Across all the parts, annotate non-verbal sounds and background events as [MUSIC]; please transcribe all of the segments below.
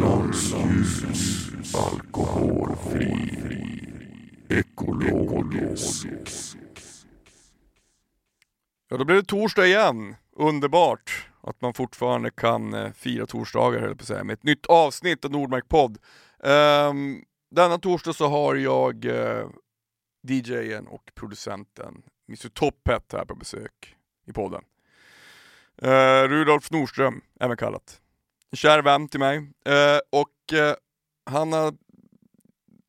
Norrlands ljus. Alkoholfri. Ekologisk. Ja, då blir det torsdag igen. Underbart att man fortfarande kan eh, fira torsdagar, höll jag på att säga, med ett nytt avsnitt av Nordmark podd. Um, denna torsdag så har jag eh, uh, DJen och producenten Mr Toppet här på besök i podden. Uh, Rudolf Nordström, även kallat. En kär vän till mig. Eh, och eh, han har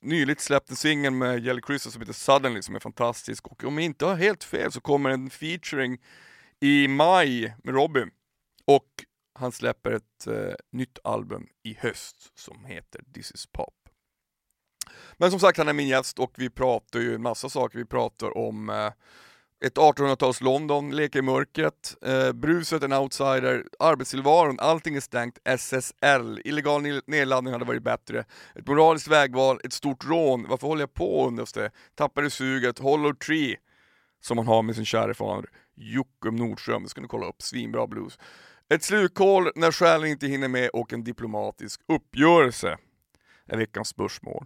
nyligt släppt en singel med Jelly Crystal som heter Suddenly som är fantastisk. Och om jag inte har helt fel så kommer en featuring i maj med Robin. Och han släpper ett eh, nytt album i höst som heter This is Pop. Men som sagt, han är min gäst och vi pratar ju en massa saker. Vi pratar om eh, ett 1800-tals London, leka i mörkret, eh, bruset, en outsider, arbetstillvaron, allting är stängt, SSL, illegal nedladdning hade varit bättre, ett moraliskt vägval, ett stort rån, varför håller jag på undras det, tappade suget, Hollow Tree, som han har med sin kära far Jocke Nordström, det ska ni kolla upp, svinbra blues. Ett slukhål när själen inte hinner med och en diplomatisk uppgörelse är veckans spörsmål.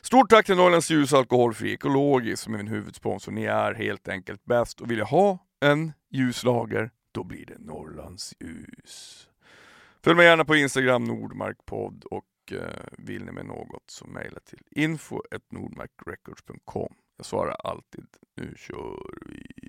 Stort tack till Norrlands Ljus Alkoholfri Ekologisk som är min huvudsponsor. Ni är helt enkelt bäst och vill jag ha en ljuslager, då blir det Norrlands Ljus. Följ mig gärna på Instagram, Nordmarkpodd och eh, vill ni med något så mejla till info.nordmarkrecords.com. Jag svarar alltid. Nu kör vi!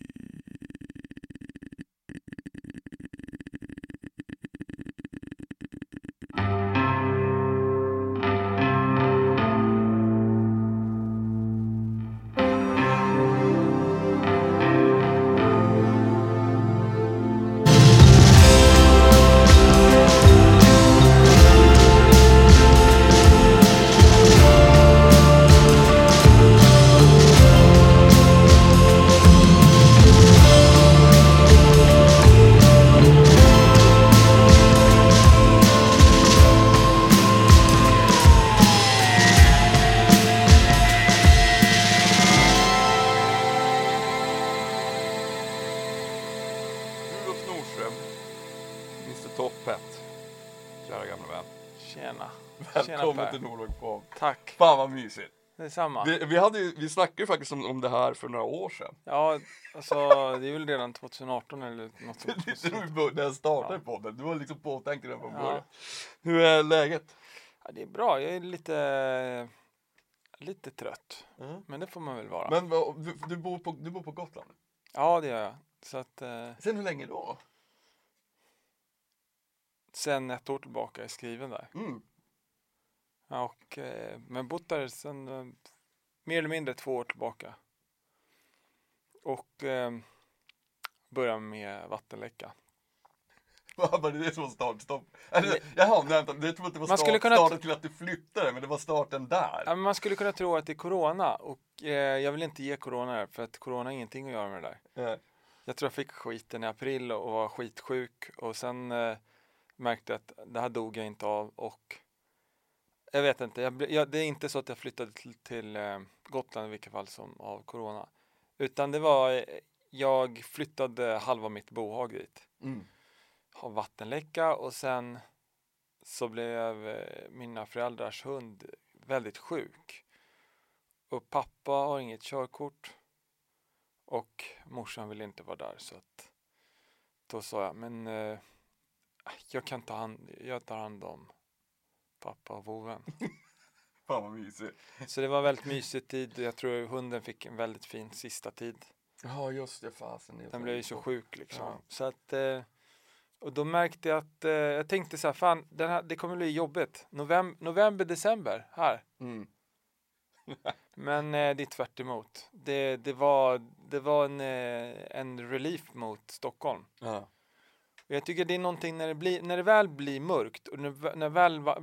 Kära gamla vän. Tjena. Välkommen Per. till Nordmark podd. Tack. Fan vad mysigt. Detsamma. Vi, vi, hade ju, vi snackade ju faktiskt om, om det här för några år sedan. Ja, alltså det är väl redan 2018 eller något sånt. [LAUGHS] Det är när jag startade podden. Du var liksom påtänkt redan från Ja. början. Hur är läget? Ja, det är bra. Jag är lite, lite trött. Mm. Men det får man väl vara. Men du, du, bor på, du bor på Gotland? Ja, det gör jag. Så att eh, Sen hur länge då? Sen ett år tillbaka är jag skriven där. Mm. Och, eh, men bott där sen eh, mer eller mindre två år tillbaka. Och eh, började med vattenläcka. [LAUGHS] Vad Var det det som var startstopp? Eller, jaha, nej, vänta, det tror att det var Man skulle start, kunna- starten till att du flyttade, men det var starten där. Ja, men man skulle kunna tro att det är corona och eh, jag vill inte ge corona här för att corona har ingenting att göra med det där. Eh, Jag tror jag fick skiten i april och var skitsjuk och sen eh, märkte att det här dog jag inte av och jag vet inte, jag, jag, det är inte så att jag flyttade till, till eh, Gotland i vilket fall som av corona. Utan det var, eh, jag flyttade halva mitt bohag dit. Mm. Har vattenläcka och sen så blev eh, mina föräldrars hund väldigt sjuk. Och pappa har inget körkort. Och morsan vill inte vara där så att då sa jag, men eh, jag kan ta hand, jag tar hand om pappa och vovven. [LAUGHS] Fan vad mysigt. Så det var väldigt mysig tid. Jag tror hunden fick en väldigt fin sista tid. Ja just det, fasen. Den blev ju så sjuk liksom. Ja. Så att, eh, och då märkte jag att, eh, jag tänkte så här, fan den här, det kommer bli jobbigt. Novem, november, december, här. Mm. [LAUGHS] Men eh, det är tvärt emot. Det, det var, det var en, en relief mot Stockholm. Ja. Och jag tycker det är någonting när det, blir, när det väl blir mörkt och när, när väl va-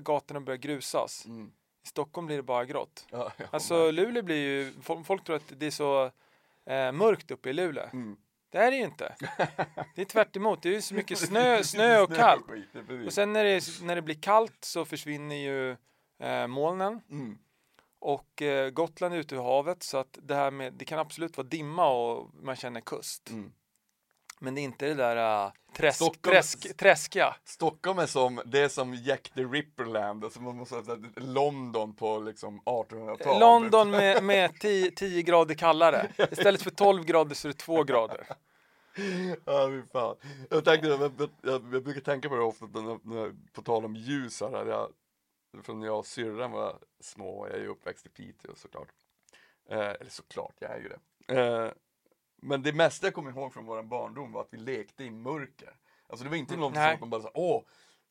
gatorna börjar grusas. Mm. I Stockholm blir det bara grått. Ja, ja, Alltså Luleå blir ju, folk, tror att det är så eh, mörkt uppe i Luleå. Mm. Det är det ju inte. Det är tvärt emot. Det är ju så mycket snö, [LAUGHS] snö och kallt. Och sen när det, när det blir kallt så försvinner ju eh, molnen. Mm. Och eh, Gotland är ute i havet så att det här med, det kan absolut vara dimma och man känner kust. Mm. Men det är inte det där äh, träsk, Stockholm- träsk, träskiga. Stockholm är som, det är som Jack the Ripperland, alltså man måste säga London på liksom 1800-talet. London med, med 10, 10 grader kallare. Istället för 12 grader så är det 2 grader. [LAUGHS] Ja, fy fan. Jag, tänkte, jag, jag, jag, brukar tänka på det ofta, när, när, på tal om ljus här, jag, från när jag och syrran var små, jag är ju uppväxt i Piteå såklart. Eh, eller såklart, jag är ju det. Eh, men det mesta jag kommer ihåg från vår barndom var att vi lekte i mörker. Alltså det var inte som Nej. att man bara sa, åh,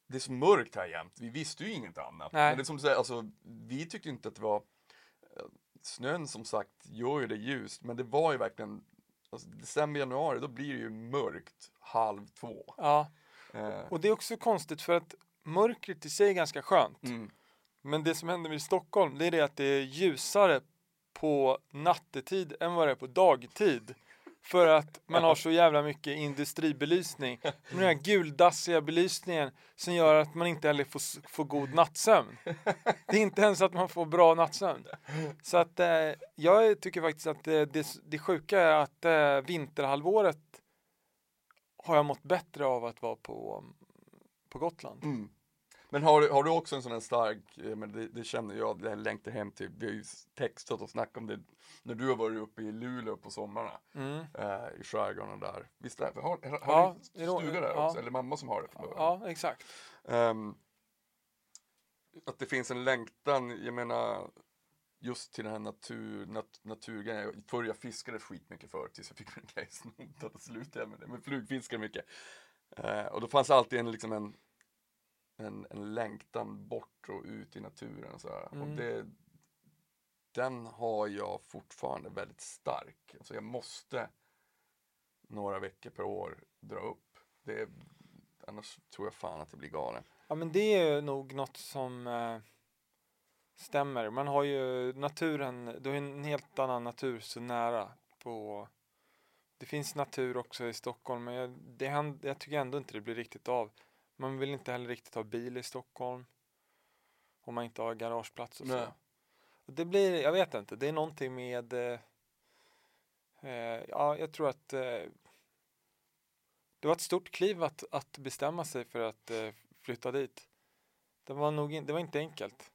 det är så mörkt här jämt. Vi visste ju inget annat. Nej. Men det är som du säger, alltså, vi tyckte inte att det var eh, Snön som sagt gör ju det ljust, men det var ju verkligen alltså, December, januari, då blir det ju mörkt halv två. Ja, Eh, och det är också konstigt för att mörkret i sig är ganska skönt. mm. Men det som händer i Stockholm, det är det att det är ljusare på nattetid än vad det är på dagtid. För att man har så jävla mycket industribelysning. Den här guldassiga belysningen som gör att man inte heller får, får god nattsömn. Det är inte ens att man får bra nattsömn. Så att eh, jag tycker faktiskt att eh, det, det sjuka är att eh, vinterhalvåret har jag mått bättre av att vara på, på Gotland. Mm. Men har, du- har du också en sån här stark, men det, det känner jag, det här längtar hem till, vi har ju textat och snackat om det när du har varit uppe i Luleå på sommarna, Mm. eh, i skärgården där. Visst är det? Har, har, Ja, du stuga där ja. också? Eller mamma som har det från? Ja, exakt. Ehm, att det finns en längtan, jag menar just till den här natur, nat, naturgrejen. Förr jag fiskade skitmycket förr tills jag fick min grej snodad och slutade jag med det. Men flugfiskade mycket. Eh, och då fanns alltid en, liksom en, en, en längtan bort och ut i naturen. Så. Mm. Och det, den har jag fortfarande väldigt stark. Alltså jag måste några veckor per år dra upp. Det, annars tror jag fan att det blir galen. Ja men det är nog något som eh, stämmer. Man har ju naturen, du har en helt annan natur så nära på det finns natur också i Stockholm men jag, det jag tycker ändå inte det blir riktigt av. Man vill inte heller riktigt ha bil i Stockholm. Om man inte har garageplats och så. Nej. Och det blir, jag vet inte, det är någonting med eh, eh, Ja, jag tror att eh, det var ett stort kliv att, att bestämma sig för att eh, flytta dit. Det var nog in, det var inte enkelt.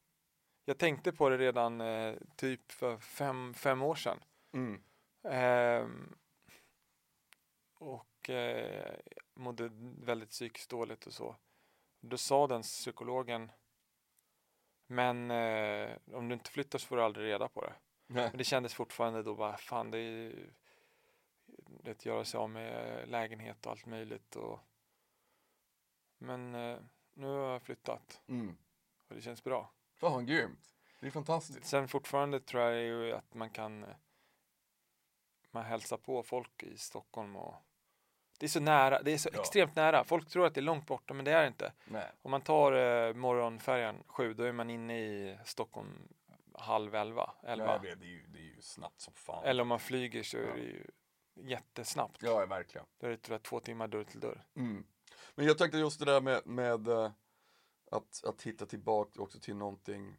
Jag tänkte på det redan eh, typ för fem, fem år sedan. Mm. Ehm, och eh, mådde väldigt psykiskt dåligt och så. Då sa den psykologen men eh, om du inte flyttar så får du aldrig reda på det. Nej. Men det kändes fortfarande då bara fan det är ju att göra sig av med lägenhet och allt möjligt och men eh, nu har jag flyttat Mm. och det känns bra. Fan grymt. Det är fantastiskt. Sen fortfarande tror jag ju att man kan eh, man hälsar på folk i Stockholm och det är så nära, det är så Ja. extremt nära. Folk tror att det är långt borta men det är det inte. Nej. Om man tar eh, morgonfärjan sju då är man inne i Stockholm halv elva, elva. Nej, det, det, är ju, det är ju snabbt som fan. Eller om man flyger så är Ja. det ju jättesnabbt. Ja, verkligen. Då är det tror jag, två timmar dörr till dörr. Mm. Men jag tänkte just det där med, med eh, att, att hitta tillbaka också till någonting,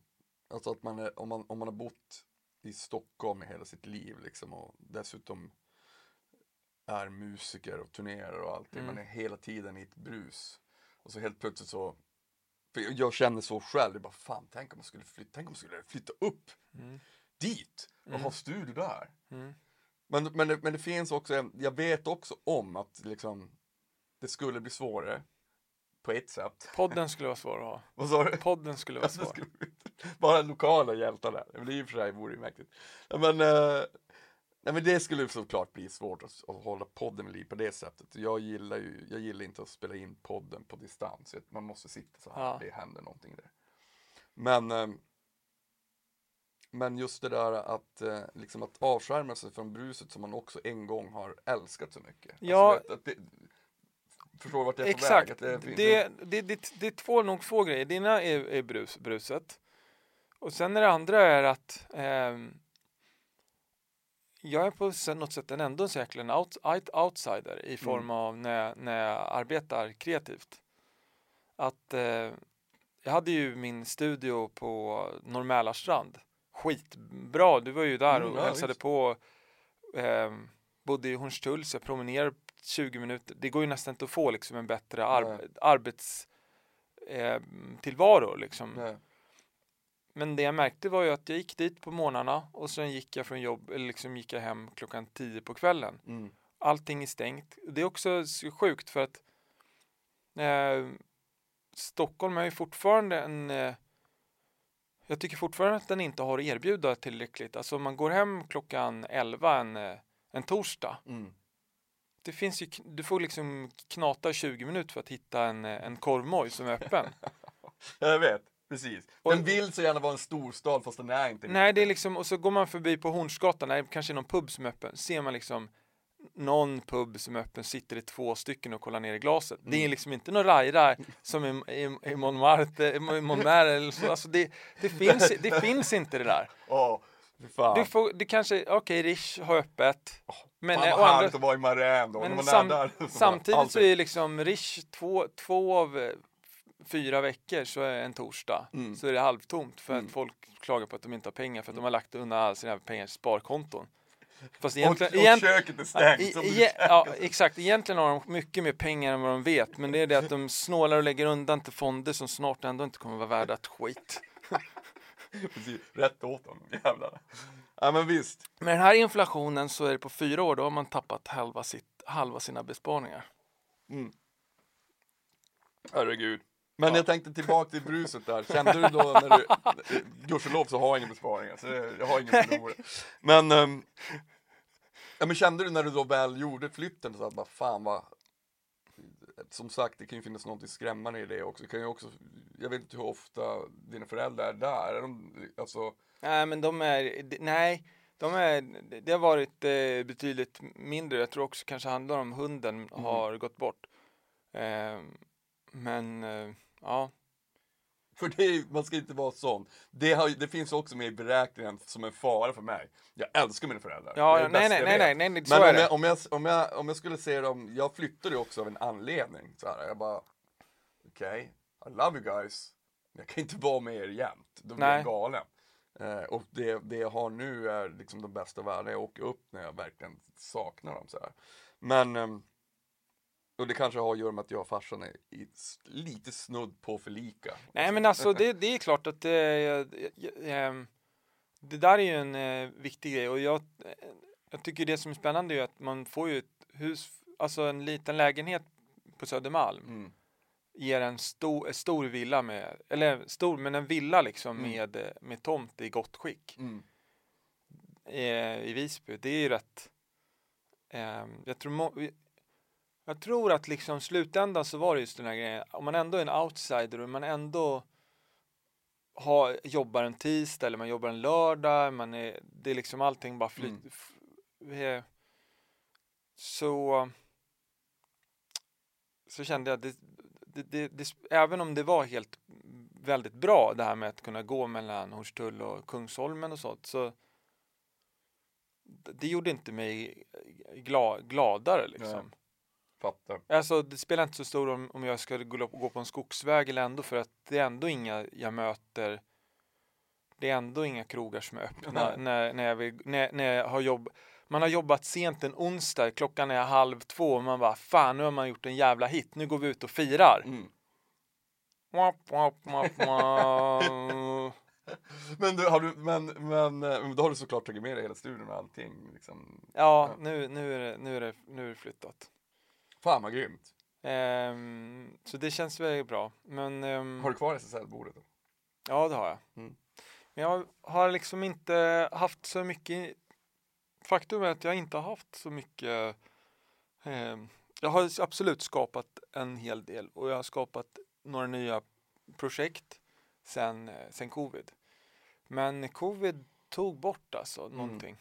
alltså att man är, om, man, om man har bott i Stockholm i hela sitt liv liksom och dessutom är musiker och turnerar och allting, Mm. man är hela tiden i ett brus. Och så helt plötsligt så, för jag- känner så själv, bara fan tänk om man skulle flytta, tänk om man skulle flytta upp Mm. dit och Mm. ha studio där. Mm. Men, men, det, men det finns också, jag vet också om att liksom, det skulle bli svårare på ett sätt. Podden skulle vara svår att ha. Vad sa du? Podden skulle vara [LAUGHS] svår. Bara lokala hjältar där. Men det i och för sig vore ju mäktigt. Men, eh, nej, men det skulle såklart bli svårt att, att hålla podden vid liv på det sättet. Jag gillar ju, jag gillar inte att spela in podden på distans. Man måste sitta så här, Ja. det händer någonting där. Men, eh, men just det där att, eh, liksom att avskärma sig från bruset som man också en gång har älskat så mycket. Ja. Alltså, att det, förstår vart jag är på Exakt. väg? Att det, Det, det, det, det är två, nog två grejer. Det ena är, är brus, bruset. Och sen är det andra är att ehm, jag är på något sätt en ändå en out, out, outsider i form Mm. av när, jag- när jag arbetar kreativt. Att eh, jag hade ju min studio på Norr Skitbra, du var ju där Mm, och ja, hälsade visst. på. ehm, bodde i Hornstull så jag promenerade 20 minuter. Det går ju nästan inte att få liksom en bättre ar Nej. arbets eh, liksom. Nej. Men det jag märkte var ju att jag gick dit på morgnarna och sen gick jag från jobb, eller liksom gick jag hem klockan 10 på kvällen. Mm. Allting är stängt. Det är också så sjukt för att eh, Stockholm är ju fortfarande en eh, jag tycker fortfarande att den inte har att erbjuda tillräckligt. Alltså om man går hem klockan 11 en, eh, en torsdag. Mm. Det finns ju, du får liksom knata i 20 minuter för att hitta en, eh, en korvmoj som är öppen. [LAUGHS] Jag vet, precis. Och- Den vill så gärna vara en storstad fast den är inte Nej, det är liksom, och så går man förbi på Hornsgatan, där kanske är någon pub som är öppen, ser man liksom någon pub som är öppen, sitter det två stycken och kollar ner i glaset. Det är liksom inte någon rajra som i, i, i Montmartre, i Montmartre eller så. Alltså det, det, finns, det finns inte det där. [LAUGHS] Fy fan. Du får, det kanske, okej, Rish har öppet. Men, fan eh, vad härligt andra, att vara i Maräm då. men sam, [LAUGHS] samtidigt så allting. är liksom Rish två, två av fyra veckor så är en torsdag Mm. så är det halvtomt för Mm. att folk klagar på att de inte har pengar för att de har lagt undan alla sina pengar i sparkonton. Fast och, egentligen, och egent, köket är ja, stängt. som i, du- ja, exakt, egentligen har de mycket mer pengar än vad de vet men det är det att de snålar och lägger undan till fonder som snart ändå inte kommer vara värda ett skit. Precis, rätt åt dem, jävlar. Ja men visst. Med den här inflationen så är det på fyra år, då har man tappat halva, sitt, halva sina besparingar. Mm. Herregud. Men Ja. jag tänkte tillbaka till bruset där. Kände du då när du... Gudskelov så har jag inga besparingar, så jag har ingen förlorare. Men... ehm, ja, men kände du när du då väl gjorde flytten så att bara fan vad... Som sagt, det kan ju finnas något skrämmande i det också. Det kan ju också. Jag vet inte hur ofta dina föräldrar är där. Är de, alltså, Nej, men de är, nej, de är, det har varit eh, betydligt mindre. Jag tror också kanske handlar om hunden har gått bort. Eh, men, eh, ja. För det, man ska inte vara sån. Det, har, det finns också med i beräkningen som en fara för mig. Jag älskar mina föräldrar. Ja, Det är det nej, nej, nej, nej, nej, så Men om jag, om, jag, om, jag, om jag skulle se dem, jag flyttade ju också av en anledning. Så här, jag bara, okej, I love you guys. Jag kan inte vara med er jämt. Då blir Nej. jag galen. Eh, och det, det jag har nu är liksom de bästa världarna. Jag åker upp när jag verkligen saknar dem. Så här. Men, ehm, och det kanske har att göra med att jag och farsan är i, lite snudd på för lika. Nej, men alltså det, det är klart att eh, ehm, det där är ju en eh, viktig grej och jag, eh, jag tycker det som är spännande är att man får ju ett hus, alltså en liten lägenhet på Södermalm Mm. ger en stor, en stor villa med, eller stor, men en villa liksom Mm. med, eh, med tomt i gott skick Mm. eh, i Visby. Det är ju rätt, eh, jag tror jag tror att liksom slutändan så var det just den här grejen, om man ändå är en outsider och man ändå har, jobbar en tisdag eller man jobbar en lördag, man är, det är liksom allting bara flyter. Mm. eh, Så så kände jag att det, det, det, det, även om det var helt väldigt bra det här med att kunna gå mellan Hornstull och Kungsholmen och sånt så det, det gjorde inte mig gla, gladare liksom. Nej. Fattar. Alltså det spelar inte så stor roll om, om jag ska gå, på en skogsväg eller ändå för att det är ändå inga jag möter det är ändå inga krogar som är öppna när, när, jag vill, när, när jag har jobb man har jobbat sent en onsdag, klockan är halv två och man bara fan nu har man gjort en jävla hit, nu går vi ut och firar. Mm. [LAUGHS] Men, du, har du, men, men eh, då har du såklart tagit med dig hela studion och allting. Liksom. Ja, nu, nu, är det, nu, är det, nu är det flyttat. Fan vad grymt. Ehm, så det känns väldigt bra. Men ehm, Har du kvar SSL-bordet? då? Ja, det har jag. Mm. Men jag har liksom inte haft så mycket. Faktum är att jag inte har haft så mycket. Eh, jag har absolut skapat en hel del och jag har skapat några nya projekt sen, eh, sen covid. Men covid tog bort alltså någonting.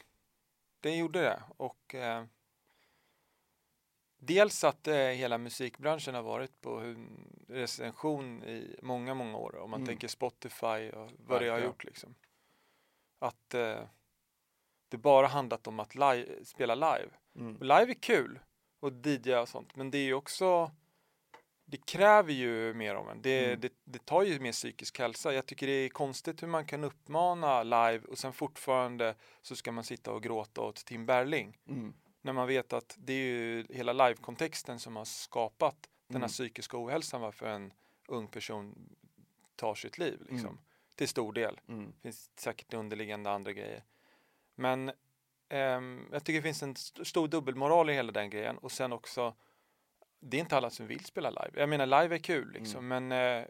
Det gjorde det och eh, dels att eh, hela musikbranschen har varit på recension i många, många år. Om man Mm. tänker Spotify och vad det har gjort liksom. Att eh, det bara handlat om att live, spela live. Mm. Och live är kul och DJ och sånt, men det är ju också det kräver ju mer av en. Det, Mm. det, det tar ju mer psykisk hälsa. Jag tycker det är konstigt hur man kan uppmana live och sen fortfarande så ska man sitta och gråta åt Tim Berling. Mm. När man vet att det är ju hela live-kontexten som har skapat den här Mm. psykiska ohälsan varför en ung person tar sitt liv. Liksom. Mm. Till stor del. Mm. Finns säkert underliggande andra grejer. Men ehm, jag tycker det finns en st- stor dubbelmoral i hela den grejen. Och sen också, det är inte alla som vill spela live. Jag menar live är kul liksom, men eh,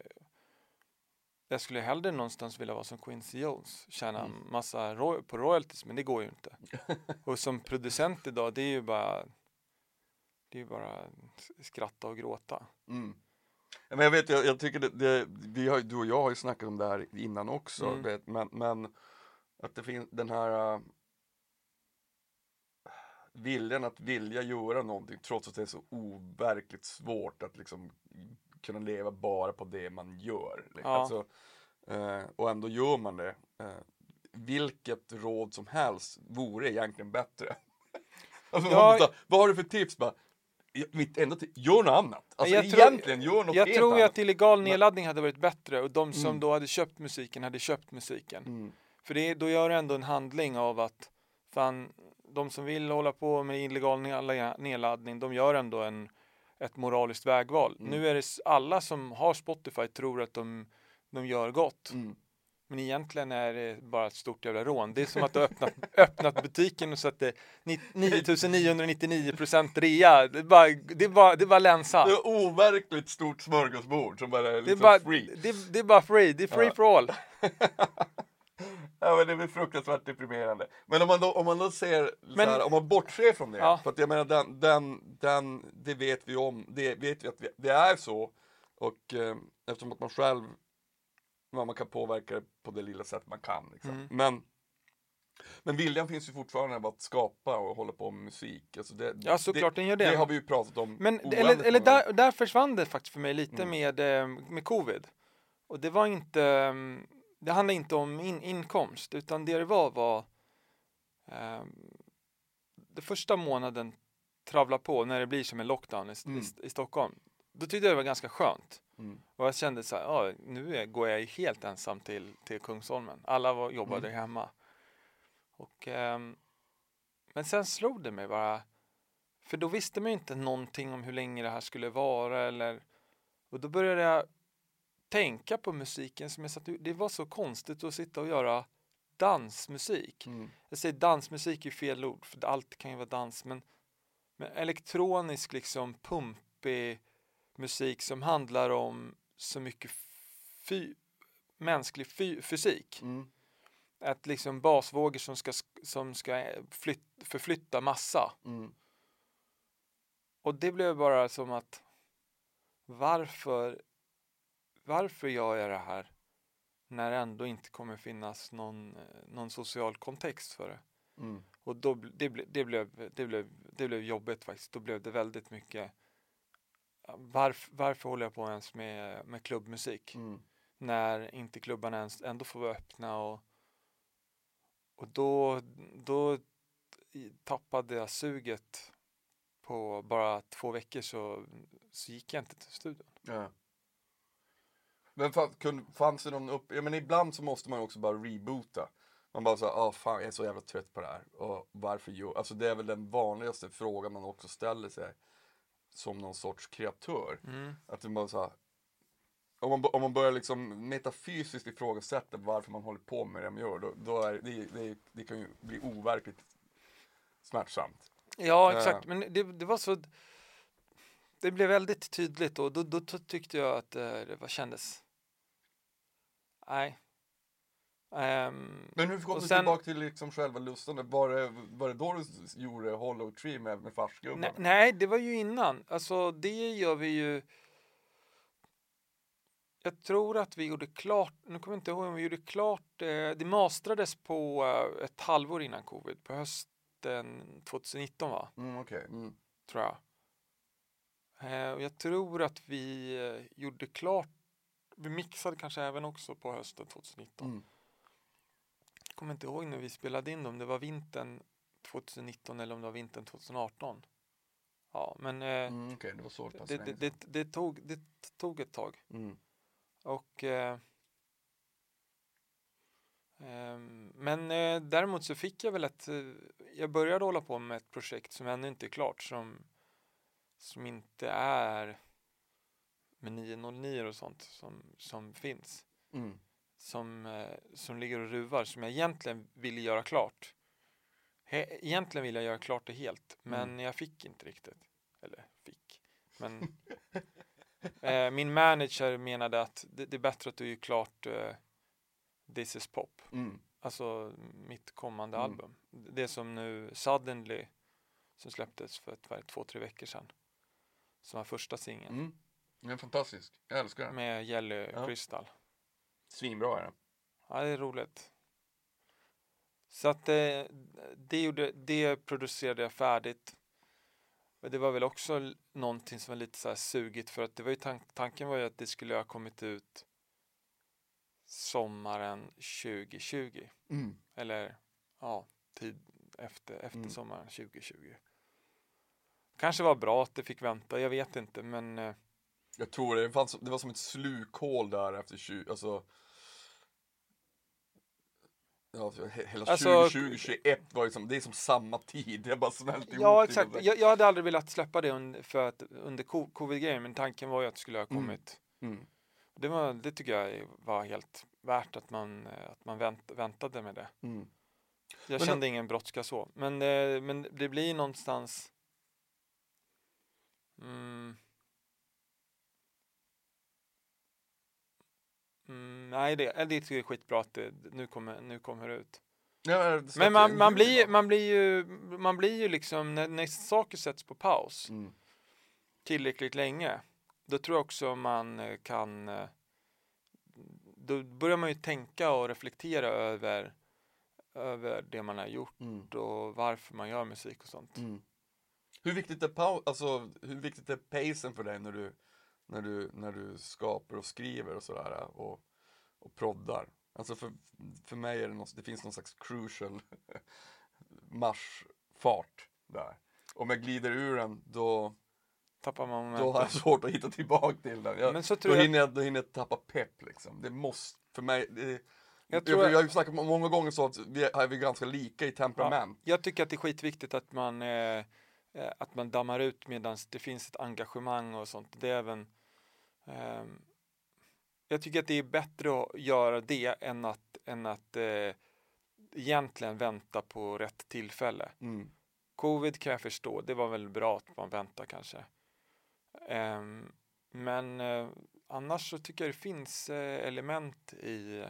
jag skulle hellre någonstans vilja vara som Quincy Jones, tjäna Mm. massa roy- på royalties, men det går ju inte. [LAUGHS] och som producent idag, det är ju bara det är ju bara skratta och gråta. Mm. Ja, Men jag vet, jag, jag tycker det, det, vi har, du och jag har ju snackat om det här innan också, Mm. vet, men, men att det finns den här äh, viljan att vilja göra någonting trots att det är så overkligt svårt att liksom kunna leva bara på det man gör. Liksom. Ja. Alltså, eh, och ändå gör man det. Eh, vilket råd som helst vore egentligen bättre. [LAUGHS] alltså, Ja, bara, vad har du för tips? Bara, "Ja, mitt enda tips, gör något annat. Alltså jag tror- egentligen, gör något Jag tror annat. att illegal nedladdning hade varit bättre och de som Mm. då hade köpt musiken hade köpt musiken. Mm. För det, då gör du ändå en handling av att fan, de som vill hålla på med illegal ne- nedladdning, de gör ändå en, ett moraliskt vägval. Mm. Nu är det alla som har Spotify tror att de, de gör gott. Mm. Men egentligen är det bara ett stort jävla rån. Det är som att [LAUGHS] du öppnat, öppnat butiken och så att det är ni- 9999 procent rea. Det är bara, det är bara, det är bara länsa. Det är overkligt stort smörgåsbord som bara är Det är, liksom bara, free. det, det är bara free, det är free Ja. for all. [LAUGHS] Ja men det blir fruktansvärt deprimerande. Men om man då, om man då ser, Men- så här, om man bortser från det. Ja. För att jag menar den, den, den, det vet vi om, det vet vi att det är så. Och eh, eftersom att man själv, man kan påverka det på det lilla sätt man kan. Liksom. Mm. Men, men viljan finns ju fortfarande att skapa och hålla på med musik. Alltså det, Ja, såklart den gör det. Det har vi ju pratat om. Men eller, eller där, där försvann det faktiskt för mig lite Mm. med, eh, med covid. Och det var inte, mm, det handlade inte om in, inkomst utan det det var var eh, det första månaden travla på när det blir som en lockdown i, Mm. i, i Stockholm. Då tyckte jag det var ganska skönt. Mm. Och jag kände så här, nu är, går jag helt ensam till, till Kungsholmen. Alla var, jobbade Mm. hemma. Och, ehm, men sen slog det mig bara, för då visste man ju inte någonting om hur länge det här skulle vara eller och då började jag tänka på musiken som jag satt Det var så konstigt att sitta och göra dansmusik. Mm. Jag säger dansmusik är fel ord för allt kan ju vara dans men, men elektronisk liksom pumpig musik som handlar om så mycket fy, mänsklig fy, fysik. Mm. Att liksom basvågor som ska, som ska flyt, förflytta massa. Mm. Och det blev bara som att varför, varför gör jag det här när det ändå inte kommer finnas någon, eh, någon social kontext för det? Mm. Och då, det, det, blev, det, blev, det blev jobbigt faktiskt. Då blev det väldigt mycket varför, varför håller jag på ens med, med klubbmusik? Mm. När inte klubbarna ens ändå får vara öppna och, och då, då tappade jag suget på bara två veckor så, så gick jag inte till studion. Ja. Men fanns det någon upp... Ja, men ibland så måste man också bara reboota. Man bara såhär, ah fan jag är så jävla trött på det här. Och varför gör... Alltså det är väl den vanligaste frågan man också ställer sig. Som någon sorts kreatör. Mm. Att man bara såhär... Om man, om man börjar liksom metafysiskt ifrågasätta varför man håller på med det man gör. Då, då är det, det, det kan ju bli overkligt smärtsamt. Ja, Ja. exakt. Men det, det var så... Det blev väldigt tydligt och då, då, då tyckte jag att eh, det var, kändes... Nej. Ehm, Men hur kom du sen- tillbaka till liksom själva lusten? Var det, var det då du gjorde Hollow Tree med, med farsgubben? nej, nej, det var ju innan. Alltså det gör vi ju... Jag tror att vi gjorde klart, nu kommer jag inte ihåg om vi gjorde klart, eh, det mastrades på eh, ett halvår innan covid, på hösten 2019 va? Mm, okej. Mm. tror jag. Eh, och jag tror att vi eh, gjorde klart, vi mixade kanske även också på hösten 2019. Mm. Jag kommer inte ihåg när vi spelade in dem, det var vintern 2019 eller om det var vintern 2018. Ja, men eh, Mm, okej, det var så det, det, det, det, tog, det tog ett tag. Mm. Och eh, Ehm, Men eh, däremot så fick jag väl ett, eh, jag började hålla på med ett projekt som ännu inte är klart som, som inte är med 909 och sånt som, som finns. Mm. Som, eh, som ligger och ruvar som jag egentligen ville göra klart. He, egentligen ville jag göra klart det helt men Mm. jag fick inte riktigt. Eller fick. Men [LAUGHS] eh, min manager menade att det, det är bättre att du gör klart eh, This is pop. Mm. Alltså mitt kommande Mm. album. Det som nu Suddenly som släpptes för ett, är två, tre veckor sedan. Som var första singeln Mm. Den är fantastisk. Jag älskar den. med Jelly Ja. Crystal. Svinbra är den. Ja, det är roligt. Så att det, det, gjorde, det producerade jag färdigt. Men det var väl också någonting som var lite så här sugigt för att det var ju tank, tanken var ju att det skulle ha kommit ut sommaren 2020. Mm. Eller ja, tid efter, efter Mm. sommaren 2020. Kanske var bra att det fick vänta, jag vet inte men eh, Jag tror det, det, fanns, det var som ett slukhål där efter 20, alltså Ja, he- hela Alltså- 2020, 2021 var liksom, det är som samma tid, det bara smält ihop. Ja, exakt. Jag, jag hade aldrig velat släppa det under, för att, under co- covid-grejen, men tanken var ju att det skulle ha Mm. kommit. Mm. Det, var, det tycker jag var helt värt att man, att man vänt, väntade med det. Mm. Jag Men- kände ingen brådska så, men, eh, men det blir någonstans mm, Nej, det, det är skitbra att det nu kommer, nu kommer det ut. Ja, det Men man, man, blir, man blir ju, man blir ju liksom, när, när saker sätts på paus Mm. tillräckligt länge, då tror jag också man eh, kan eh, då börjar man ju tänka och reflektera över, över det man har gjort Mm. och varför man gör musik och sånt. Mm. Hur viktigt är pau- alltså, hur viktigt är pacen för dig när du, när du, när du skapar och skriver och sådär och, och proddar? Alltså för, för mig är det något, det finns någon slags crucial [LAUGHS] marschfart där. Om jag glider ur den då, Tappar man då har jag svårt att hitta tillbaka till den. Jag, Men så då, tror jag, hinner jag, då hinner jag tappa pepp liksom. Det måste, för mig, det, Jag tror jag, jag- har ju snackat många gånger så att vi är, vi ganska lika i temperament. jag tycker att det är skitviktigt att man, eh, eh, att man dammar ut medan det finns ett engagemang och sånt. Det är även jag tycker att det är bättre att göra det än att, än att eh, egentligen vänta på rätt tillfälle. Mm. Covid kan jag förstå, det var väl bra att man väntar kanske. Ehm, men eh, annars så tycker jag det finns eh, element i,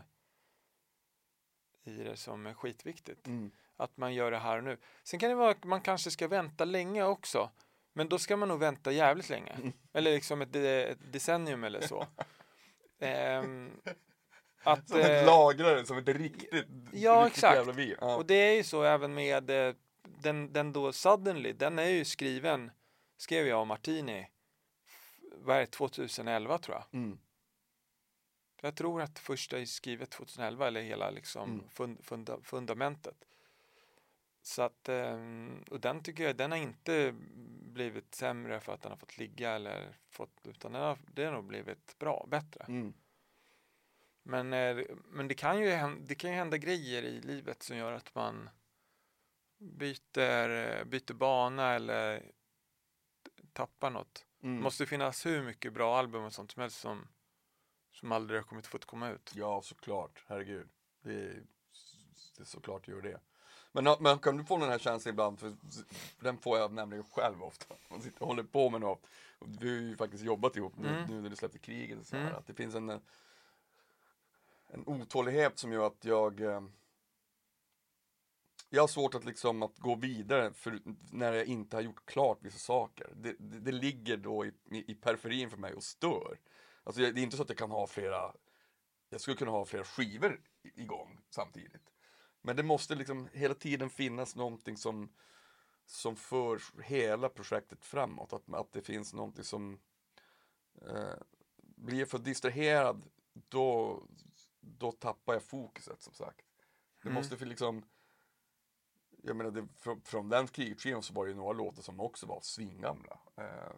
i det som är skitviktigt. Mm. Att man gör det här och nu. Sen kan det vara att man kanske ska vänta länge också. Men då ska man nog vänta jävligt länge. Mm. Eller liksom ett, ett decennium eller så. [LAUGHS] Ehm, att, Som ett eh, lagrare, som ett riktigt, ja, riktigt exakt. jävla vin. Ja. Och det är ju så även med eh, den, den då Suddenly, den är ju skriven, skrev jag om Martini, vad är det, 2011 tror jag. Mm. Jag tror att första är skrivet 2011 eller hela liksom Mm. fund, funda, fundamentet. Så att, ehm, och den tycker jag, den har inte blivit sämre för att den har fått ligga eller fått, utan den har, den har nog blivit bra, bättre. Mm. Men, eh, men det, kan ju hända, det kan ju hända grejer i livet som gör att man byter, eh, byter bana eller tappar något. Mm. Det måste finnas hur mycket bra album och sånt som helst som, som aldrig har kommit fått komma ut. Ja, såklart. Herregud. Det är, det är såklart gör det. Men, men kan du få den här känslan ibland, för, den får jag nämligen själv ofta. Man sitter och håller på med något. Och vi har ju faktiskt jobbat ihop nu, Mm. nu när du släppte kriget och så här, Mm. Att det finns en, en otålighet som gör att jag eh, jag har svårt att liksom att gå vidare för när jag inte har gjort klart vissa saker. Det, det, det ligger då i, i, periferin för mig och stör. Alltså det är inte så att jag kan ha flera, jag skulle kunna ha flera skivor igång samtidigt. Men det måste liksom hela tiden finnas någonting som, som för hela projektet framåt. Att, att det finns någonting som eh, blir för distraherad då, då tappar jag fokuset som sagt. Det Mm. måste för liksom jag menar, det, från, från den krigsskivan så var det ju några låtar som också var svingamla. Eh,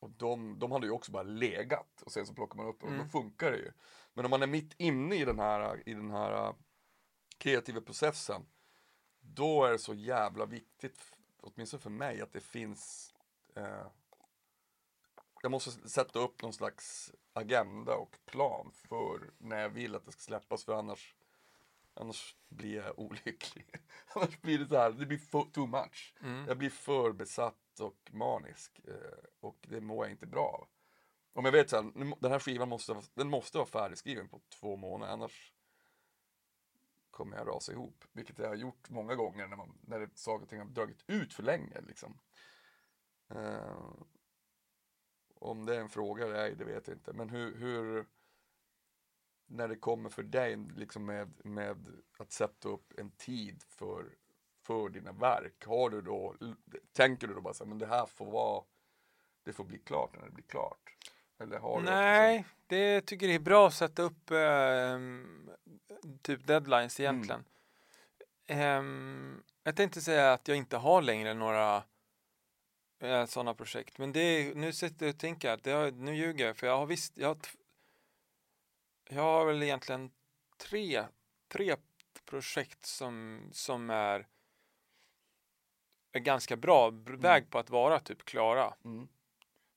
och de, de hade ju också bara legat och sen så plockar man upp dem och Mm. då funkar det ju. Men om man är mitt inne i den här, i den här kreativa processen, då är det så jävla viktigt, åtminstone för mig, att det finns eh, jag måste sätta upp någon slags agenda och plan för när jag vill att det ska släppas för annars Annars blir jag [LAUGHS] olycklig. annars blir det så här, det blir för, too much. Mm. Jag blir för besatt och manisk eh, och det mår jag inte bra av. Om jag vet så här, den här skivan måste, den måste vara färdigskriven på två månader annars kommer jag rasa ihop. Vilket jag har gjort många gånger när, man, när det, saker och ting har dragit ut för länge. Liksom. Eh, om det är en fråga eller ej, det vet jag inte. Men hur, hur när det kommer för dig liksom med, med att sätta upp en tid för, för dina verk, har du då, tänker du då bara så här, men det här får vara, det får bli klart när det blir klart? Eller har Nej, det tycker jag är bra att sätta upp ehm, typ deadlines Mm. egentligen. Ehm, jag tänkte säga att jag inte har längre några uh, sådana projekt. Men det är, nu sitter jag och tänker att det har, nu ljuger jag för jag har visst, jag har, jag har väl egentligen tre, tre projekt som, som är, är ganska bra br- väg på att vara typ klara. Mm.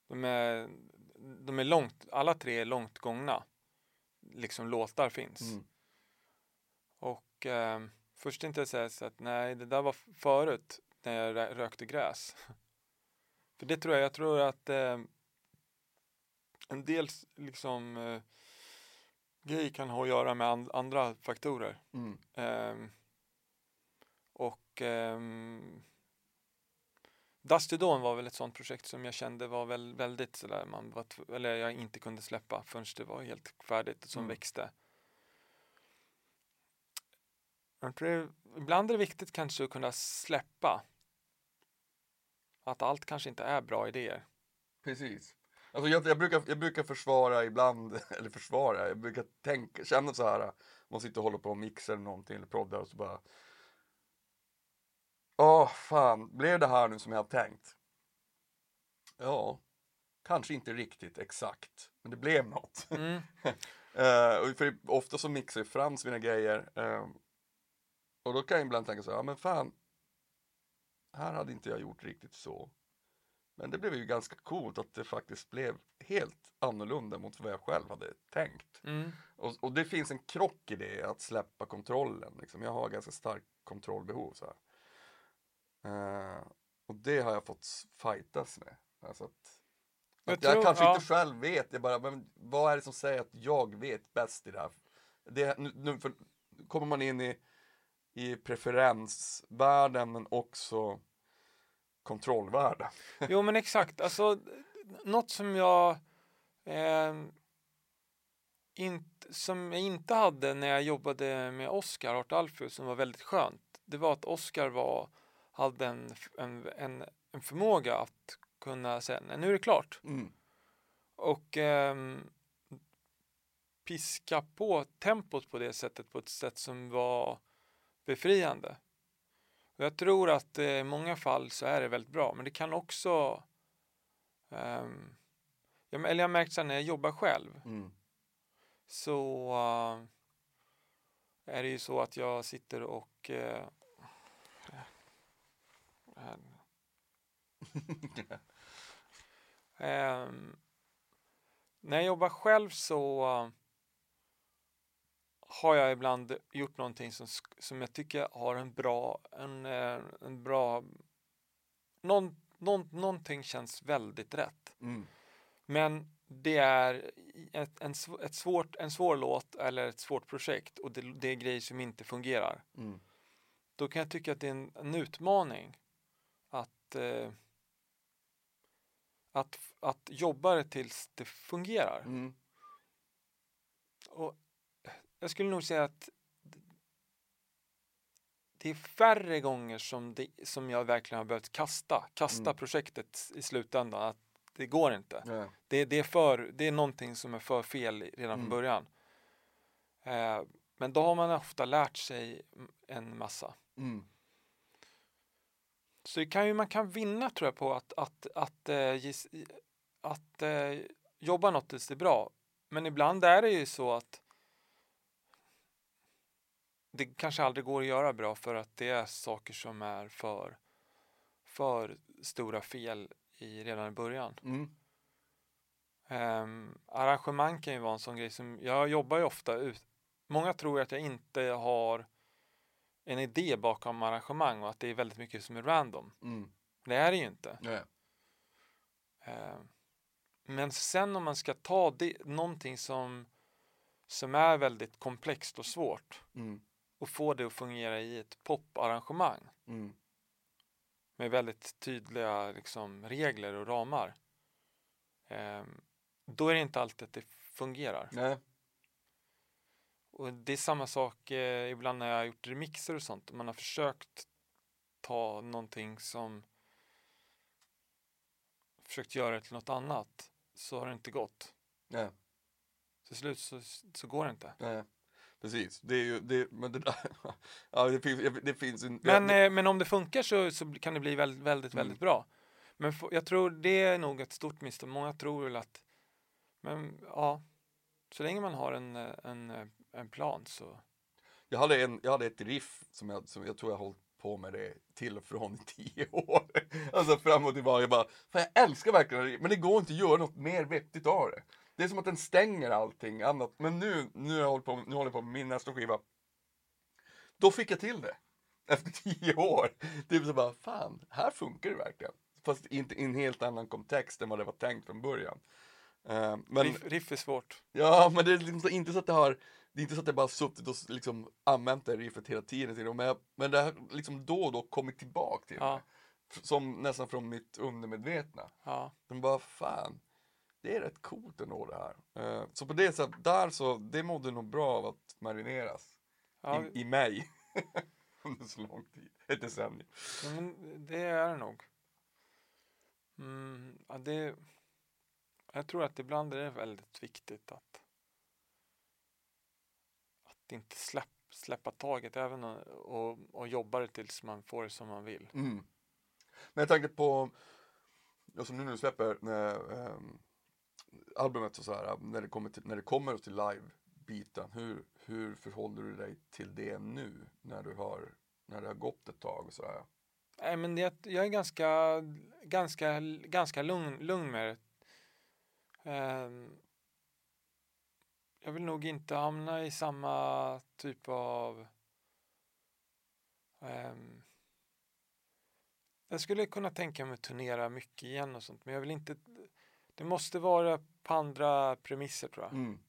De är, de är långt, alla tre är långt gångna. Liksom låtar finns. Mm. Och eh, först jag säga så att nej, det där var förut när jag rö- rökte gräs. [LAUGHS] För det tror jag, jag tror att eh, en del liksom eh, grejer kan ha att göra med an- andra faktorer. Mm. Ehm, och um, Dusty Dawn var väl ett sånt projekt som jag kände var väl, väldigt sådär, man var eller jag inte kunde släppa förrän det var helt färdigt och som Mm. växte. Det, ibland är det viktigt kanske att kunna släppa att allt kanske inte är bra idéer. Precis. Alltså jag, jag, brukar, jag brukar försvara ibland, [LAUGHS] eller försvara, jag brukar tänka, känna så här, man sitter och håller på och mixar eller någonting eller proddar och så bara Åh fan, blev det här nu som jag hade tänkt? Ja, kanske inte riktigt exakt, men det blev något. Mm. [LAUGHS] Och för ofta så mixar ju Frans mina grejer. eh, och då kan jag ibland tänka så här, ja men fan. Här hade inte jag gjort riktigt så. Men det blev ju ganska coolt att det faktiskt blev helt annorlunda mot vad jag själv hade tänkt. Mm. Och, och det finns en krock i det, att släppa kontrollen. Liksom. Jag har ganska starkt kontrollbehov. Så här. Eh, och det har jag fått fightas med. Alltså att, Jag att jag, tror- kanske ja. inte själv vet, jag bara, men vad är det som säger att jag vet bäst i det här? Det, nu, nu för, kommer man in i, i preferensvärlden men också kontrollvärlden. [LAUGHS] Jo men exakt, alltså något som jag eh, inte, som jag inte hade när jag jobbade med Oscar Art Alfus som var väldigt skönt. Det var att Oscar var, hade en, en, en, en förmåga att kunna säga nej nu är det klart Mm. och ehm, piska på tempot på det sättet på ett sätt som var befriande. Och jag tror att eh, i många fall så är det väldigt bra, men det kan också ehm, jag, eller jag märkt sen när jag jobbar själv Mm. så eh, är det ju så att jag sitter och eh, [LAUGHS] Ehm, när jag jobbar själv så eh, har jag ibland gjort någonting som, som jag tycker har en bra, en, eh, en bra, någon, någon, någonting känns väldigt rätt. Mm. Men det är ett, en, ett svårt, en svår låt eller ett svårt projekt och det, det är grejer som inte fungerar. Mm. Då kan jag tycka att det är en, en utmaning att, eh, att, att jobba det tills det fungerar. Mm. Och jag skulle nog säga att det är färre gånger som, det, som jag verkligen har behövt kasta, kasta Mm. projektet i slutändan. Att det går inte. Ja. Det, det, är för, det är någonting som är för fel redan Mm. från början. Eh, men då har man ofta lärt sig en massa. Mm. Så kan ju, man kan vinna tror jag på att, att, att, eh, att eh, jobba något tills det är bra. Men ibland är det ju så att det kanske aldrig går att göra bra för att det är saker som är för, för stora fel i, redan i början. Mm. Um, arrangemang kan ju vara en sån grej som, jag jobbar ju ofta ut, många tror att jag inte har en idé bakom arrangemang och att det är väldigt mycket som är random. Mm. Det är det ju inte. Nej. Um, men sen om man ska ta det, någonting som, som är väldigt komplext och svårt Mm. och få det att fungera i ett poparrangemang Mm. med väldigt tydliga liksom, regler och ramar. Um, då är det inte alltid att det fungerar. Nej. Och det är samma sak eh, ibland när jag har gjort remixer och sånt. Man har försökt ta någonting som försökt göra det till något annat så har det inte gått. Nej. Till slut så, så går det inte. Nej. Precis. Det är ju, det, men det där, [LAUGHS] ja det finns, det finns en... Men, ja, eh, men om det funkar så, så kan det bli väldigt, väldigt, Mm. väldigt bra. Men jag tror det är nog ett stort misstag. Många tror väl att, men ja, så länge man har en, eh, en, eh, en plan så, Jag hade, en, jag hade ett riff som jag, som jag tror jag hållit på med det till och från i [LAUGHS] tio år. Alltså fram och tillbaka. Jag bara, fan jag älskar verkligen det, men det går inte att göra något mer vettigt av det. Det är som att den stänger allting annat. Men nu, nu, har jag hållit på, nu håller jag på med min nästa skiva. Då fick jag till det. Efter [LAUGHS] tio år. Det är så bara, fan, här funkar det verkligen. Fast inte i en helt annan kontext än vad det var tänkt från början. Eh, men, riff, riff är svårt. Ja, men det är liksom inte så att det har Det är inte så att jag bara suttit och liksom använt det riffet hela tiden men, jag, men det har liksom då och då kommit tillbaka till Ja. mig. Som nästan från mitt undermedvetna. Ja. De bara, fan, det är rätt coolt ändå det här. Eh, så på det sättet, där så, det mådde nog bra av att marineras Ja, i, i mig. [LAUGHS] Under så lång tid, ett decennium. Ja, men det är det nog. Mm, ja, det, jag tror att ibland är det väldigt viktigt att, att inte släpp, släppa taget även och, och, och jobba det tills man får det som man vill. Mm. Men jag tänkte på, ja, som nu du släpper när, ehm, albumet och så här, när det kommer till, när det kommer till live-biten, hur, hur förhåller du dig till det nu när du har, när det har gått ett tag och så här? Nej, men det, jag är ganska, ganska, ganska lugn, lugn med det. Ehm, jag vill nog inte hamna i samma typ av... ehm, jag skulle kunna tänka mig att turnera mycket igen och sånt, men jag vill inte... Det måste vara på andra premisser tror jag. Mm.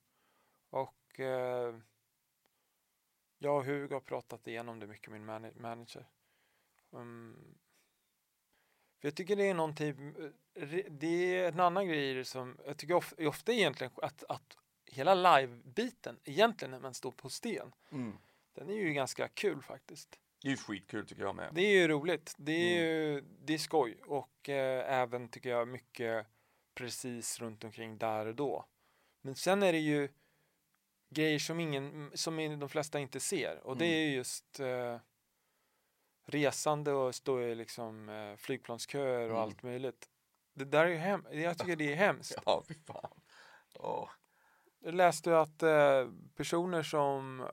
Och eh, jag och Hugo har pratat igenom det mycket, min mana- manager. Um, för jag tycker det är någonting, re- det är en annan grej som, jag tycker of, ofta egentligen att, att hela live-biten, egentligen när man står på sten, Mm. den är ju ganska kul faktiskt. Det är ju skitkul tycker jag med. Det är ju roligt, det är ju, det är skoj och eh, även tycker jag mycket precis runt omkring där och då. Men sen är det ju grejer som ingen, som de flesta inte ser och det Mm. är just eh, resande och stå i liksom eh, flygplansköer och Mm. allt möjligt. Det där är ju hem, jag tycker det är hemskt. [LAUGHS] Ja, fy fan. Åh. Jag läste att eh, personer som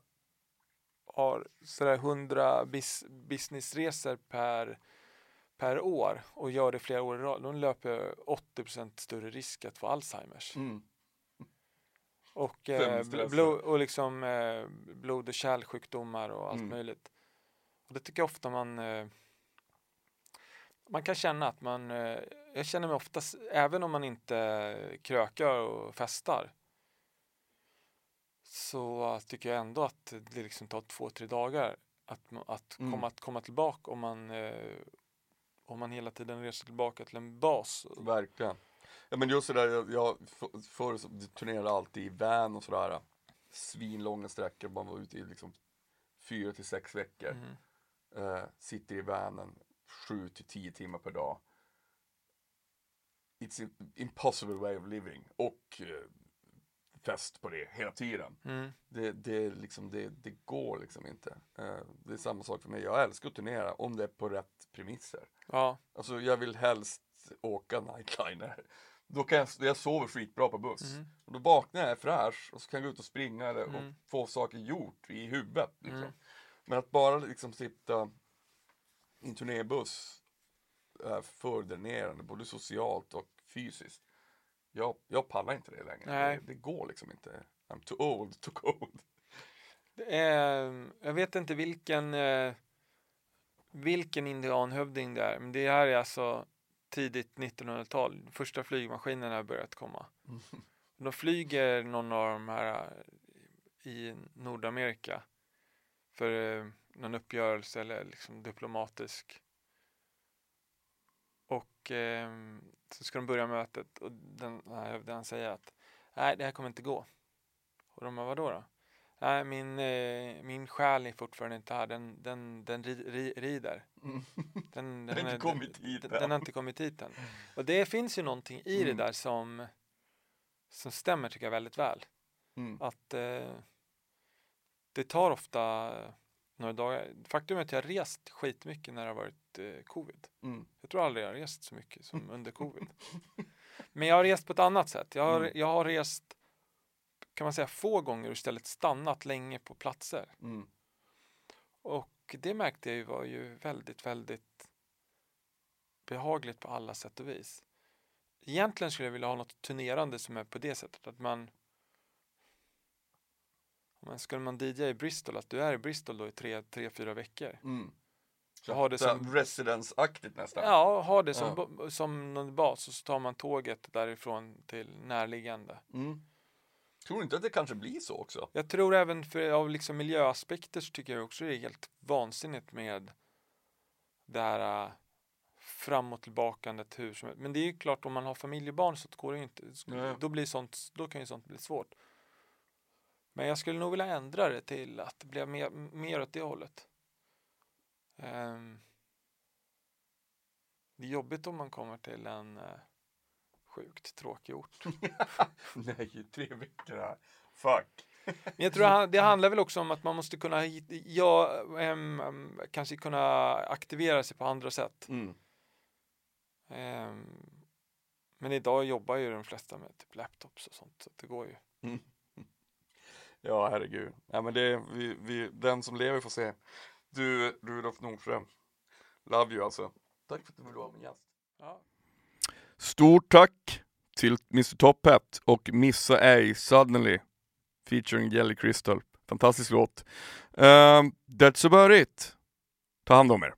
har sådär 100 bis, businessresor per, per år och gör det flera år i rad, de löper 80% större risk att få Alzheimers. Mm. Och, eh, blod, och liksom eh, blod och kärlsjukdomar och allt Mm. möjligt. Och det tycker jag ofta man eh, man kan känna att man, eh, jag känner mig oftast, även om man inte krökar och festar, så tycker jag ändå att det liksom tar två, tre dagar att, att, Mm. komma, att komma tillbaka om man, eh, om man hela tiden reser tillbaka till en bas. Verkligen. Ja men just sådär, jag, jag f- förr så turnerade jag alltid i van och sådär. Svinlånga sträckor, man var ute i liksom fyra till sex veckor. Mm. Eh, sitter i vanen sju till tio timmar per dag. It's an impossible way of living. Och eh, fest på det hela tiden. Mm. Det, det, liksom, det, det går liksom inte. Eh, det är samma sak för mig. Jag älskar att turnera om det är på rätt premisser. Ja, Alltså jag vill helst åka nightliner. Då kan jag, jag sover skitbra på buss. Mm. Och då vaknar jag fräsch och så kan jag gå ut och springa eller, och Mm. få saker gjort i huvudet. Liksom. Mm. Men att bara liksom sitta i en turnébuss är för dränerande, både socialt och fysiskt. Jag, jag pallar inte det längre. Nej. Det, det går liksom inte. I'm too old to cold. Är, jag vet inte vilken, eh, vilken indianhövding det är, men det här är alltså tidigt 1900-tal. Första flygmaskinerna har börjat komma. [LAUGHS] De flyger någon av de här eh, i Nordamerika för eh, någon uppgörelse eller liksom diplomatisk. Och eh, så ska de börja mötet och den den här hövdingen säger att nej, det här kommer inte gå. Och de bara, vadå då? Nej, min, eh, min själ är fortfarande inte här. Den, den, den ri, ri, rider. Mm. Den, [LAUGHS] inte kommit hit den, den har inte kommit hit än. Och det finns ju någonting i Mm. det där som, som stämmer tycker jag väldigt väl. Mm. Att eh, det tar ofta några dagar. Faktum är att jag har rest skitmycket när det har varit eh, covid. Mm. Jag tror aldrig jag har rest så mycket som [LAUGHS] under covid. Men jag har rest på ett annat sätt. Jag har, Mm. jag har rest, kan man säga, få gånger och istället stannat länge på platser. Mm. Och det märkte jag ju var ju väldigt, väldigt behagligt på alla sätt och vis. Egentligen skulle jag vilja ha något turnerande som är på det sättet att man men skulle man DJa i Bristol, att du är i Bristol då i tre, tre fyra veckor. Mm. Jag har det Så som- Residence-aktigt nästan. Ja, ha det som, Ja. som någon bas och så tar man tåget därifrån till närliggande. Mm. Tror inte att det kanske blir så också? Jag tror även för av liksom miljöaspekter så tycker jag också det är helt vansinnigt med det här äh, fram och tillbakandet hur som helst. Men det är ju klart om man har familjebarn så går det ju inte. Då, blir sånt, då kan ju sånt bli svårt. Men jag skulle nog vilja ändra det till att det blir mer, mer åt det hållet. Ehm, det är jobbigt om man kommer till en eh, sjukt tråkig ort. Nej, tre veckor här. Fuck. Men jag tror det handlar väl också om att man måste kunna ja, em, kanske kunna aktivera sig på andra sätt. Mm. Em, men idag jobbar ju de flesta med typ laptops och sånt, så det går ju. Ja, herregud. Ja, men det, vi, vi, den som lever får se. Du, Rudolf Nordström. Love you alltså. Tack för att du ville vara min gäst. Ja. Stort tack till Mr Top Hat och Missa ej Suddenly featuring Jelly Crystal. Fantastisk låt. Um, that's about it. Ta hand om er.